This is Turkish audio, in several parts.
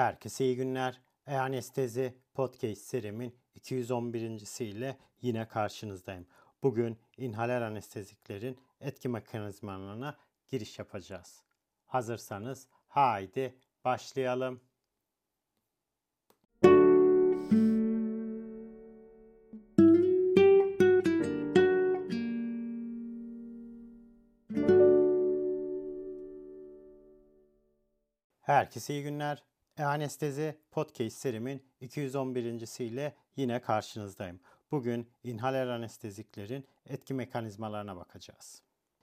Herkese iyi günler. E-Anestezi Podcast serimin 211. ile yine karşınızdayım. Bugün inhaler anesteziklerin etki mekanizmalarına giriş yapacağız. Hazırsanız haydi başlayalım. Herkese iyi günler. E-Anestezi Podcast serimin 211. ile yine karşınızdayım. Bugün inhaler anesteziklerin etki mekanizmalarına bakacağız.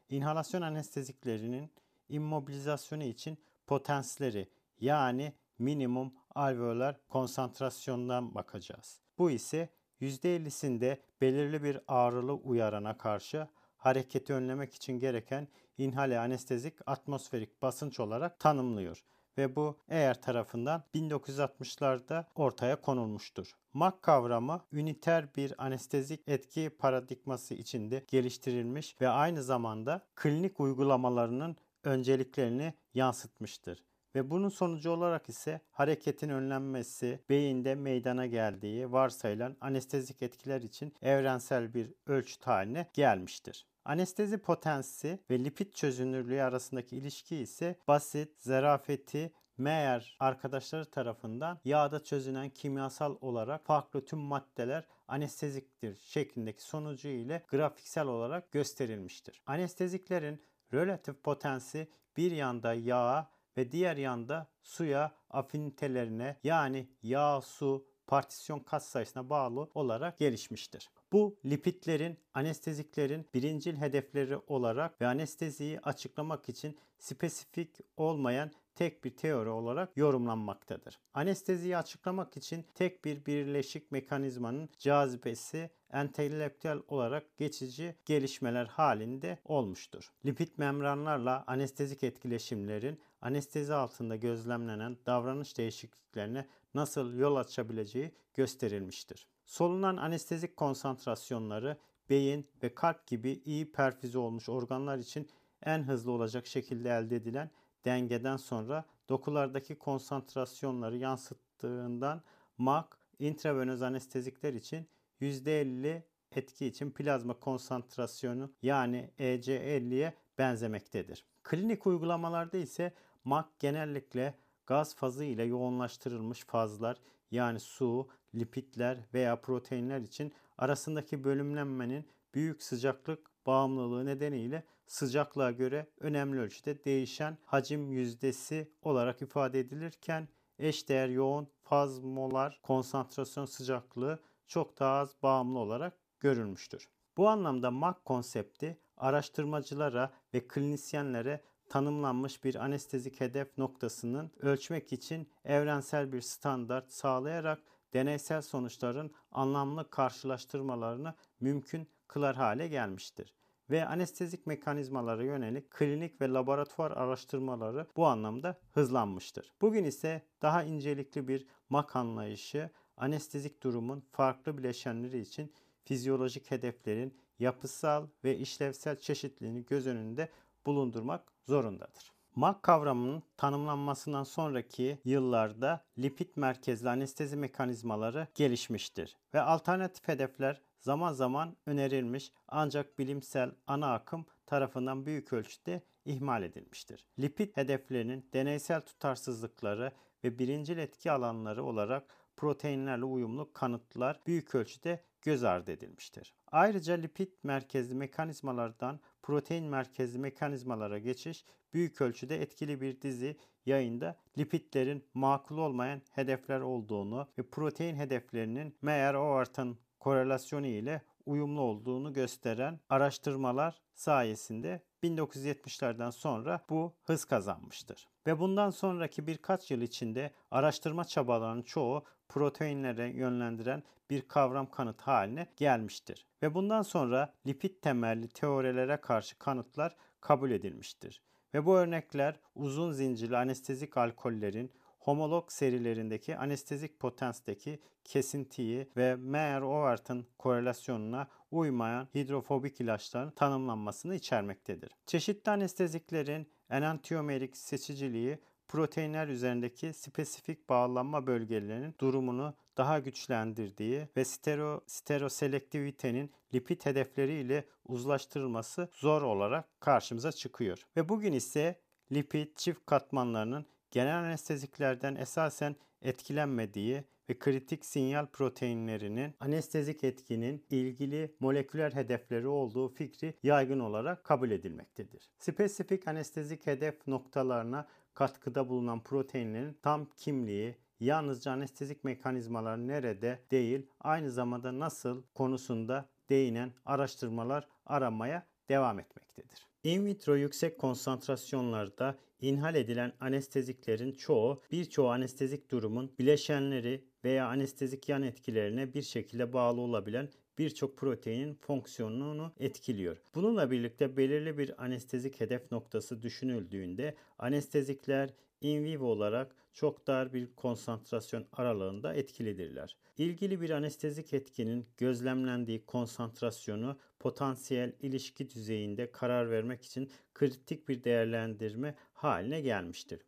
İnhalasyon anesteziklerinin immobilizasyonu için potensleri yani minimum alveolar konsantrasyondan bakacağız. Bu ise %50'sinde belirli bir ağrılı uyarana karşı hareketi önlemek için gereken inhale anestezik atmosferik basınç olarak tanımlıyor ve bu eğer tarafından 1960'larda ortaya konulmuştur. MAK kavramı üniter bir anestezik etki paradigması içinde geliştirilmiş ve aynı zamanda klinik uygulamalarının önceliklerini yansıtmıştır ve bunun sonucu olarak ise hareketin önlenmesi beyinde meydana geldiği varsayılan anestezik etkiler için evrensel bir ölçüt haline gelmiştir. Anestezi potensi ve lipid çözünürlüğü arasındaki ilişki ise basit, zarafeti Meğer arkadaşları tarafından yağda çözünen kimyasal olarak farklı tüm maddeler anesteziktir şeklindeki sonucu ile grafiksel olarak gösterilmiştir. Anesteziklerin relatif potensi bir yanda yağa ve diğer yanda suya afinitelerine yani yağ, su, partisyon kat sayısına bağlı olarak gelişmiştir. Bu lipidlerin anesteziklerin birincil hedefleri olarak ve anesteziyi açıklamak için spesifik olmayan tek bir teori olarak yorumlanmaktadır. Anesteziyi açıklamak için tek bir birleşik mekanizmanın cazibesi entelektüel olarak geçici gelişmeler halinde olmuştur. Lipid membranlarla anestezik etkileşimlerin anestezi altında gözlemlenen davranış değişikliklerine nasıl yol açabileceği gösterilmiştir. Solunan anestezik konsantrasyonları beyin ve kalp gibi iyi perfüze olmuş organlar için en hızlı olacak şekilde elde edilen dengeden sonra dokulardaki konsantrasyonları yansıttığından MAK intravenöz anestezikler için %50 etki için plazma konsantrasyonu yani EC50'ye benzemektedir. Klinik uygulamalarda ise MAK genellikle gaz fazı ile yoğunlaştırılmış fazlar yani su, lipidler veya proteinler için arasındaki bölümlenmenin büyük sıcaklık bağımlılığı nedeniyle sıcaklığa göre önemli ölçüde değişen hacim yüzdesi olarak ifade edilirken eşdeğer yoğun faz molar konsantrasyon sıcaklığı çok daha az bağımlı olarak görülmüştür. Bu anlamda MAC konsepti araştırmacılara ve klinisyenlere tanımlanmış bir anestezik hedef noktasının ölçmek için evrensel bir standart sağlayarak deneysel sonuçların anlamlı karşılaştırmalarını mümkün kılar hale gelmiştir ve anestezik mekanizmalara yönelik klinik ve laboratuvar araştırmaları bu anlamda hızlanmıştır. Bugün ise daha incelikli bir mak anlayışı anestezik durumun farklı bileşenleri için fizyolojik hedeflerin yapısal ve işlevsel çeşitliliğini göz önünde bulundurmak zorundadır. MAK kavramının tanımlanmasından sonraki yıllarda lipid merkezli anestezi mekanizmaları gelişmiştir ve alternatif hedefler zaman zaman önerilmiş ancak bilimsel ana akım tarafından büyük ölçüde ihmal edilmiştir. Lipid hedeflerinin deneysel tutarsızlıkları ve birincil etki alanları olarak proteinlerle uyumlu kanıtlar büyük ölçüde göz ardı edilmiştir. Ayrıca lipid merkezli mekanizmalardan protein merkezli mekanizmalara geçiş büyük ölçüde etkili bir dizi yayında lipidlerin makul olmayan hedefler olduğunu ve protein hedeflerinin meğer o artan korelasyonu ile uyumlu olduğunu gösteren araştırmalar sayesinde 1970'lerden sonra bu hız kazanmıştır. Ve bundan sonraki birkaç yıl içinde araştırma çabalarının çoğu proteinlere yönlendiren bir kavram kanıt haline gelmiştir. Ve bundan sonra lipid temelli teorilere karşı kanıtlar kabul edilmiştir. Ve bu örnekler uzun zincirli anestezik alkollerin homolog serilerindeki anestezik potensteki kesintiyi ve Meyer-Overton korelasyonuna uymayan hidrofobik ilaçların tanımlanmasını içermektedir. Çeşitli anesteziklerin enantiyomerik seçiciliği proteinler üzerindeki spesifik bağlanma bölgelerinin durumunu daha güçlendirdiği ve stero, steroselektivitenin lipid hedefleriyle uzlaştırılması zor olarak karşımıza çıkıyor. Ve bugün ise lipid çift katmanlarının genel anesteziklerden esasen etkilenmediği ve kritik sinyal proteinlerinin anestezik etkinin ilgili moleküler hedefleri olduğu fikri yaygın olarak kabul edilmektedir. Spesifik anestezik hedef noktalarına katkıda bulunan proteinlerin tam kimliği, yalnızca anestezik mekanizmalar nerede değil, aynı zamanda nasıl konusunda değinen araştırmalar aramaya devam etmektedir. In vitro yüksek konsantrasyonlarda inhal edilen anesteziklerin çoğu birçoğu anestezik durumun bileşenleri veya anestezik yan etkilerine bir şekilde bağlı olabilen birçok proteinin fonksiyonunu etkiliyor. Bununla birlikte belirli bir anestezik hedef noktası düşünüldüğünde anestezikler in vivo olarak çok dar bir konsantrasyon aralığında etkilidirler. İlgili bir anestezik etkinin gözlemlendiği konsantrasyonu potansiyel ilişki düzeyinde karar vermek için kritik bir değerlendirme haline gelmiştir.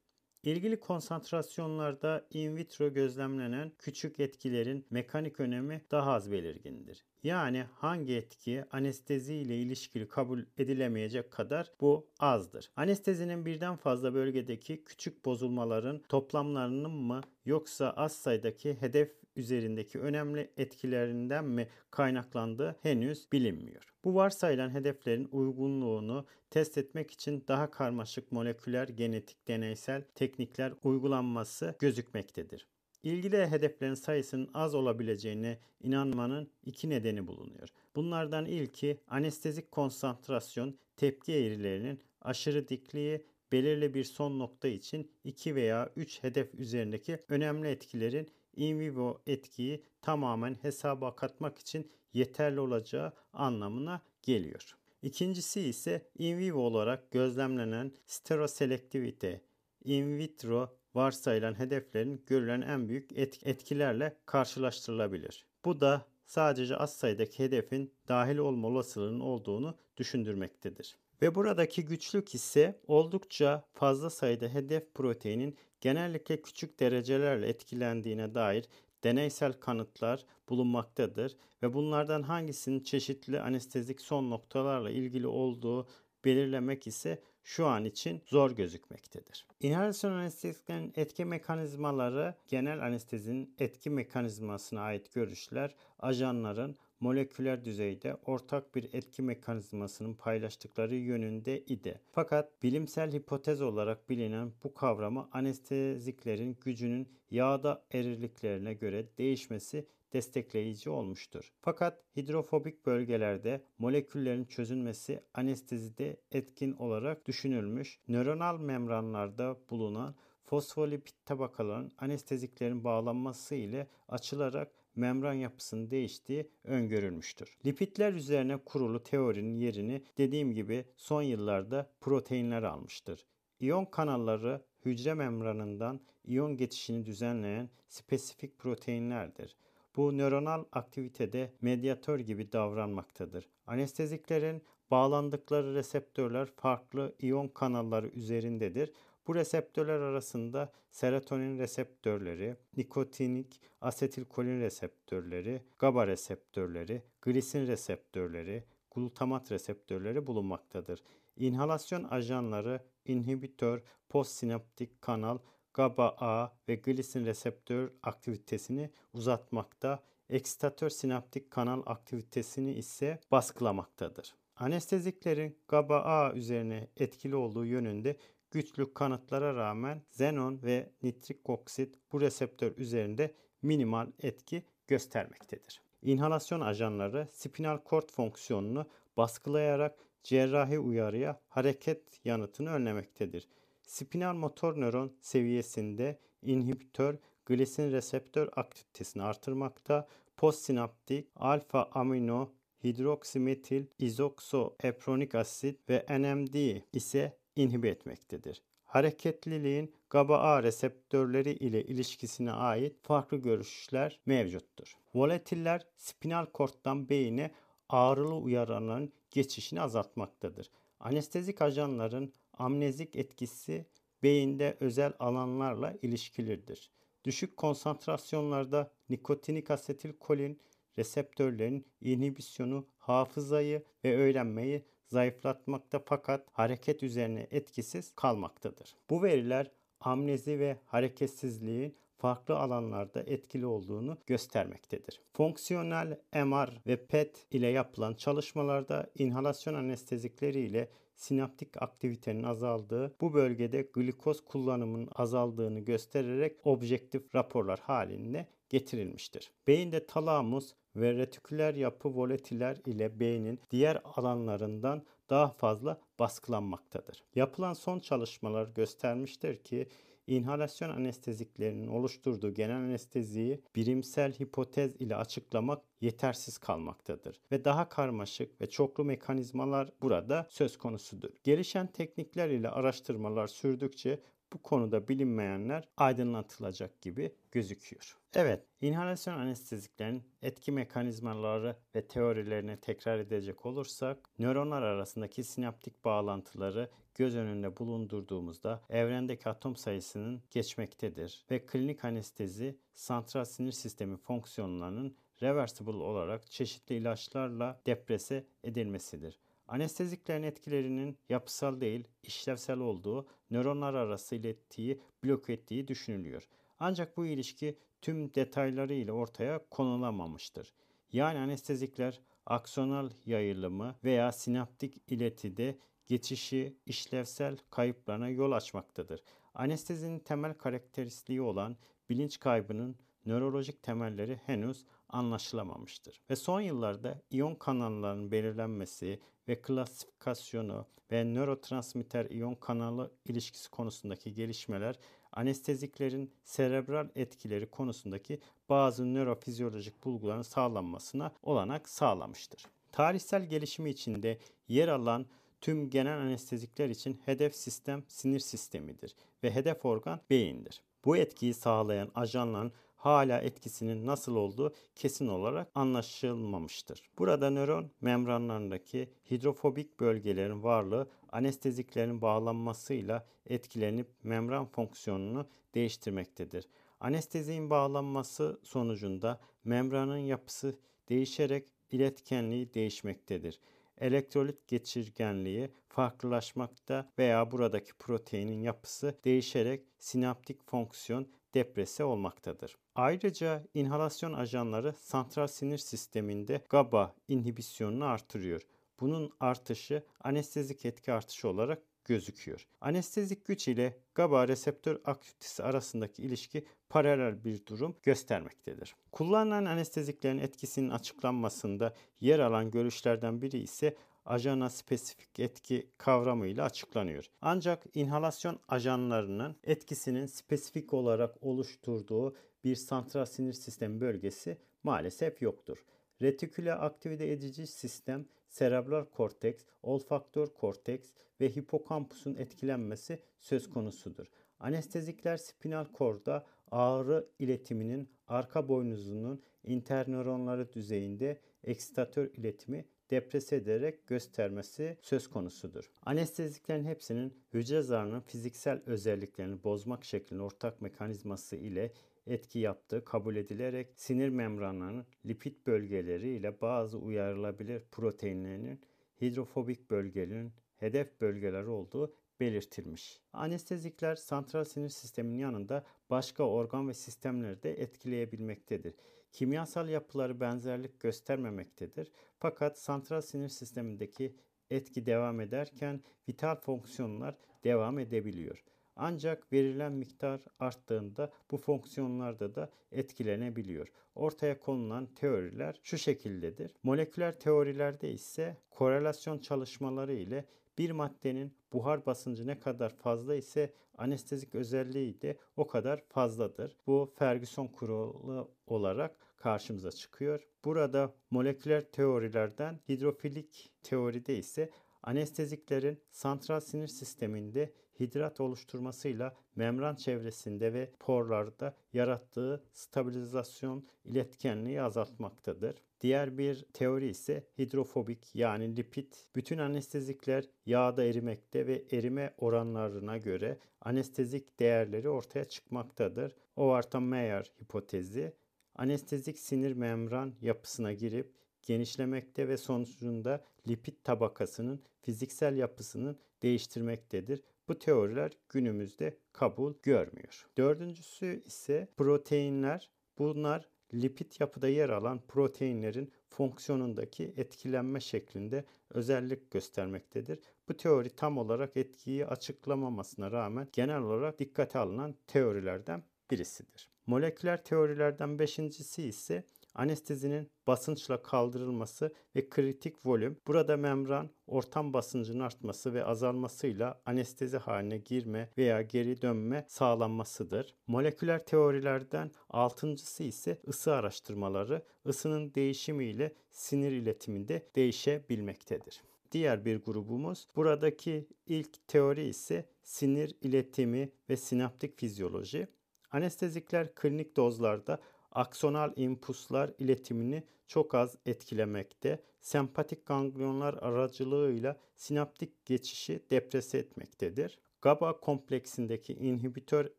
İlgili konsantrasyonlarda in vitro gözlemlenen küçük etkilerin mekanik önemi daha az belirgindir. Yani hangi etki anestezi ile ilişkili kabul edilemeyecek kadar bu azdır. Anestezinin birden fazla bölgedeki küçük bozulmaların toplamlarının mı yoksa az sayıdaki hedef üzerindeki önemli etkilerinden mi kaynaklandığı henüz bilinmiyor. Bu varsayılan hedeflerin uygunluğunu test etmek için daha karmaşık moleküler genetik deneysel teknikler uygulanması gözükmektedir. İlgili hedeflerin sayısının az olabileceğine inanmanın iki nedeni bulunuyor. Bunlardan ilki anestezik konsantrasyon tepki eğrilerinin aşırı dikliği belirli bir son nokta için 2 veya 3 hedef üzerindeki önemli etkilerin in vivo etkiyi tamamen hesaba katmak için yeterli olacağı anlamına geliyor. İkincisi ise in vivo olarak gözlemlenen steroselektivite, in vitro varsayılan hedeflerin görülen en büyük etkilerle karşılaştırılabilir. Bu da sadece az sayıdaki hedefin dahil olma olasılığının olduğunu düşündürmektedir. Ve buradaki güçlük ise oldukça fazla sayıda hedef proteinin genellikle küçük derecelerle etkilendiğine dair deneysel kanıtlar bulunmaktadır ve bunlardan hangisinin çeşitli anestezik son noktalarla ilgili olduğu belirlemek ise şu an için zor gözükmektedir. İnhalasyon anesteziklerin etki mekanizmaları genel anestezinin etki mekanizmasına ait görüşler ajanların moleküler düzeyde ortak bir etki mekanizmasının paylaştıkları yönünde idi. Fakat bilimsel hipotez olarak bilinen bu kavramı anesteziklerin gücünün yağda erirliklerine göre değişmesi destekleyici olmuştur. Fakat hidrofobik bölgelerde moleküllerin çözünmesi anestezide etkin olarak düşünülmüş. Nöronal membranlarda bulunan fosfolipid tabakaların anesteziklerin bağlanması ile açılarak membran yapısının değiştiği öngörülmüştür. Lipidler üzerine kurulu teorinin yerini dediğim gibi son yıllarda proteinler almıştır. İyon kanalları hücre membranından iyon geçişini düzenleyen spesifik proteinlerdir. Bu nöronal aktivitede medyatör gibi davranmaktadır. Anesteziklerin bağlandıkları reseptörler farklı iyon kanalları üzerindedir. Bu reseptörler arasında serotonin reseptörleri, nikotinik asetilkolin reseptörleri, GABA reseptörleri, glisin reseptörleri, glutamat reseptörleri bulunmaktadır. İnhalasyon ajanları inhibitör postsinaptik kanal GABA-A ve glisin reseptör aktivitesini uzatmakta, eksitatör sinaptik kanal aktivitesini ise baskılamaktadır. Anesteziklerin GABA-A üzerine etkili olduğu yönünde güçlü kanıtlara rağmen xenon ve nitrik oksit bu reseptör üzerinde minimal etki göstermektedir. İnhalasyon ajanları spinal kort fonksiyonunu baskılayarak cerrahi uyarıya hareket yanıtını önlemektedir. Spinal motor nöron seviyesinde inhibitör glisin reseptör aktivitesini artırmakta, postsinaptik alfa amino hidroksimetil izoksoepronik asit ve NMD ise inhibe etmektedir. Hareketliliğin GABA-A reseptörleri ile ilişkisine ait farklı görüşler mevcuttur. Volatiller spinal korttan beyine ağrılı uyarıların geçişini azaltmaktadır. Anestezik ajanların amnezik etkisi beyinde özel alanlarla ilişkilidir. Düşük konsantrasyonlarda nikotinik asetilkolin reseptörlerin inhibisyonu hafızayı ve öğrenmeyi zayıflatmakta fakat hareket üzerine etkisiz kalmaktadır. Bu veriler amnezi ve hareketsizliğin farklı alanlarda etkili olduğunu göstermektedir. Fonksiyonel MR ve PET ile yapılan çalışmalarda inhalasyon anestezikleri ile sinaptik aktivitenin azaldığı, bu bölgede glikoz kullanımının azaldığını göstererek objektif raporlar halinde getirilmiştir. Beyinde talamus ve retiküler yapı voletiler ile beynin diğer alanlarından daha fazla baskılanmaktadır. Yapılan son çalışmalar göstermiştir ki inhalasyon anesteziklerinin oluşturduğu genel anesteziyi birimsel hipotez ile açıklamak yetersiz kalmaktadır ve daha karmaşık ve çoklu mekanizmalar burada söz konusudur. Gelişen teknikler ile araştırmalar sürdükçe bu konuda bilinmeyenler aydınlatılacak gibi gözüküyor. Evet, inhalasyon anesteziklerin etki mekanizmaları ve teorilerini tekrar edecek olursak, nöronlar arasındaki sinaptik bağlantıları göz önünde bulundurduğumuzda evrendeki atom sayısının geçmektedir ve klinik anestezi santral sinir sistemi fonksiyonlarının reversible olarak çeşitli ilaçlarla deprese edilmesidir. Anesteziklerin etkilerinin yapısal değil, işlevsel olduğu, nöronlar arası ilettiği, blok ettiği düşünülüyor. Ancak bu ilişki tüm detaylarıyla ortaya konulamamıştır. Yani anestezikler aksonal yayılımı veya sinaptik iletide geçişi işlevsel kayıplarına yol açmaktadır. Anestezinin temel karakteristiği olan bilinç kaybının nörolojik temelleri henüz anlaşılamamıştır. Ve son yıllarda iyon kanallarının belirlenmesi ve klasifikasyonu ve nörotransmitter iyon kanalı ilişkisi konusundaki gelişmeler anesteziklerin serebral etkileri konusundaki bazı nörofizyolojik bulguların sağlanmasına olanak sağlamıştır. Tarihsel gelişimi içinde yer alan tüm genel anestezikler için hedef sistem sinir sistemidir ve hedef organ beyindir. Bu etkiyi sağlayan ajanların hala etkisinin nasıl olduğu kesin olarak anlaşılmamıştır. Burada nöron membranlarındaki hidrofobik bölgelerin varlığı anesteziklerin bağlanmasıyla etkilenip membran fonksiyonunu değiştirmektedir. Anesteziğin bağlanması sonucunda membranın yapısı değişerek iletkenliği değişmektedir elektrolit geçirgenliği farklılaşmakta veya buradaki proteinin yapısı değişerek sinaptik fonksiyon depresi olmaktadır. Ayrıca inhalasyon ajanları santral sinir sisteminde GABA inhibisyonunu artırıyor. Bunun artışı anestezik etki artışı olarak gözüküyor. Anestezik güç ile GABA reseptör aktivitesi arasındaki ilişki paralel bir durum göstermektedir. Kullanılan anesteziklerin etkisinin açıklanmasında yer alan görüşlerden biri ise ajana spesifik etki kavramıyla açıklanıyor. Ancak inhalasyon ajanlarının etkisinin spesifik olarak oluşturduğu bir santral sinir sistemi bölgesi maalesef yoktur. Retiküle aktive edici sistem, serebral korteks, olfaktör korteks ve hipokampusun etkilenmesi söz konusudur. Anestezikler spinal korda ağrı iletiminin arka boynuzunun internöronları düzeyinde eksitatör iletimi deprese ederek göstermesi söz konusudur. Anesteziklerin hepsinin hücre zarının fiziksel özelliklerini bozmak şeklinde ortak mekanizması ile etki yaptığı kabul edilerek sinir membranlarının lipid bölgeleri ile bazı uyarılabilir proteinlerinin hidrofobik bölgelerin hedef bölgeler olduğu belirtilmiş. Anestezikler santral sinir sisteminin yanında başka organ ve sistemleri de etkileyebilmektedir. Kimyasal yapıları benzerlik göstermemektedir. Fakat santral sinir sistemindeki etki devam ederken vital fonksiyonlar devam edebiliyor. Ancak verilen miktar arttığında bu fonksiyonlarda da etkilenebiliyor. Ortaya konulan teoriler şu şekildedir. Moleküler teorilerde ise korelasyon çalışmaları ile bir maddenin buhar basıncı ne kadar fazla ise anestezik özelliği de o kadar fazladır. Bu Ferguson kuralı olarak karşımıza çıkıyor. Burada moleküler teorilerden hidrofilik teoride ise anesteziklerin santral sinir sisteminde hidrat oluşturmasıyla membran çevresinde ve porlarda yarattığı stabilizasyon iletkenliği azaltmaktadır. Diğer bir teori ise hidrofobik yani lipid. Bütün anestezikler yağda erimekte ve erime oranlarına göre anestezik değerleri ortaya çıkmaktadır. Overton-Mayer hipotezi anestezik sinir membran yapısına girip genişlemekte ve sonucunda lipid tabakasının fiziksel yapısını değiştirmektedir. Bu teoriler günümüzde kabul görmüyor. Dördüncüsü ise proteinler. Bunlar lipid yapıda yer alan proteinlerin fonksiyonundaki etkilenme şeklinde özellik göstermektedir. Bu teori tam olarak etkiyi açıklamamasına rağmen genel olarak dikkate alınan teorilerden birisidir. Moleküler teorilerden beşincisi ise anestezinin basınçla kaldırılması ve kritik volüm. Burada membran ortam basıncının artması ve azalmasıyla anestezi haline girme veya geri dönme sağlanmasıdır. Moleküler teorilerden altıncısı ise ısı araştırmaları. Isının değişimiyle sinir iletiminde değişebilmektedir. Diğer bir grubumuz buradaki ilk teori ise sinir iletimi ve sinaptik fizyoloji. Anestezikler klinik dozlarda aksonal impulslar iletimini çok az etkilemekte, sempatik ganglionlar aracılığıyla sinaptik geçişi deprese etmektedir. GABA kompleksindeki inhibitör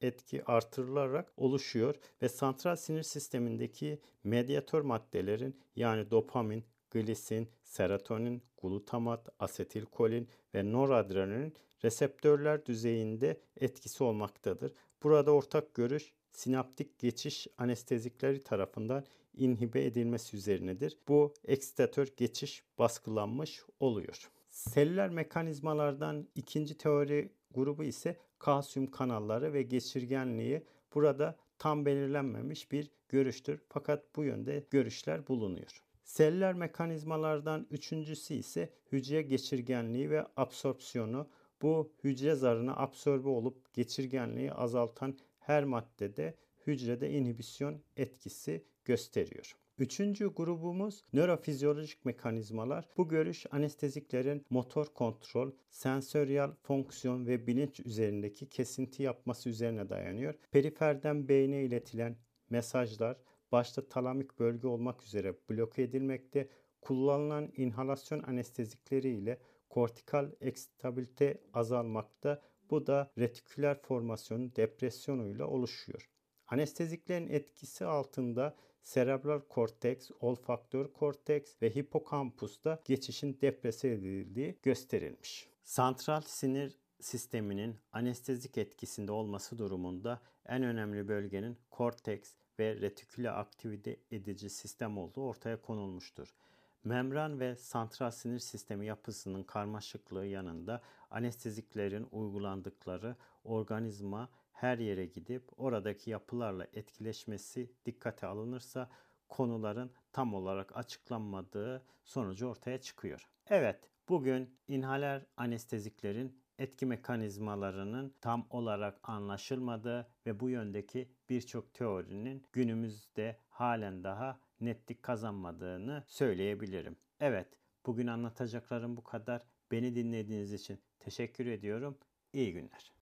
etki artırılarak oluşuyor ve santral sinir sistemindeki medyatör maddelerin yani dopamin, glisin, serotonin, glutamat, asetilkolin ve noradrenalin reseptörler düzeyinde etkisi olmaktadır. Burada ortak görüş sinaptik geçiş anestezikleri tarafından inhibe edilmesi üzerinedir. Bu eksitatör geçiş baskılanmış oluyor. Seller mekanizmalardan ikinci teori grubu ise kalsiyum kanalları ve geçirgenliği burada tam belirlenmemiş bir görüştür. Fakat bu yönde görüşler bulunuyor. Seller mekanizmalardan üçüncüsü ise hücre geçirgenliği ve absorpsiyonu. Bu hücre zarına absorbe olup geçirgenliği azaltan her maddede hücrede inhibisyon etkisi gösteriyor. Üçüncü grubumuz nörofizyolojik mekanizmalar. Bu görüş anesteziklerin motor kontrol, sensöriyel fonksiyon ve bilinç üzerindeki kesinti yapması üzerine dayanıyor. Periferden beyne iletilen mesajlar başta talamik bölge olmak üzere bloke edilmekte. Kullanılan inhalasyon anestezikleri ile kortikal ekstabilite azalmakta. Bu da retiküler formasyonun depresyonuyla oluşuyor. Anesteziklerin etkisi altında serebral korteks, olfaktör korteks ve hipokampusta geçişin deprese edildiği gösterilmiş. Santral sinir sisteminin anestezik etkisinde olması durumunda en önemli bölgenin korteks ve retiküle aktivite edici sistem olduğu ortaya konulmuştur. Membran ve santral sinir sistemi yapısının karmaşıklığı yanında anesteziklerin uygulandıkları organizma her yere gidip oradaki yapılarla etkileşmesi dikkate alınırsa konuların tam olarak açıklanmadığı sonucu ortaya çıkıyor. Evet, bugün inhaler anesteziklerin etki mekanizmalarının tam olarak anlaşılmadığı ve bu yöndeki birçok teorinin günümüzde halen daha netlik kazanmadığını söyleyebilirim. Evet, bugün anlatacaklarım bu kadar. Beni dinlediğiniz için teşekkür ediyorum. İyi günler.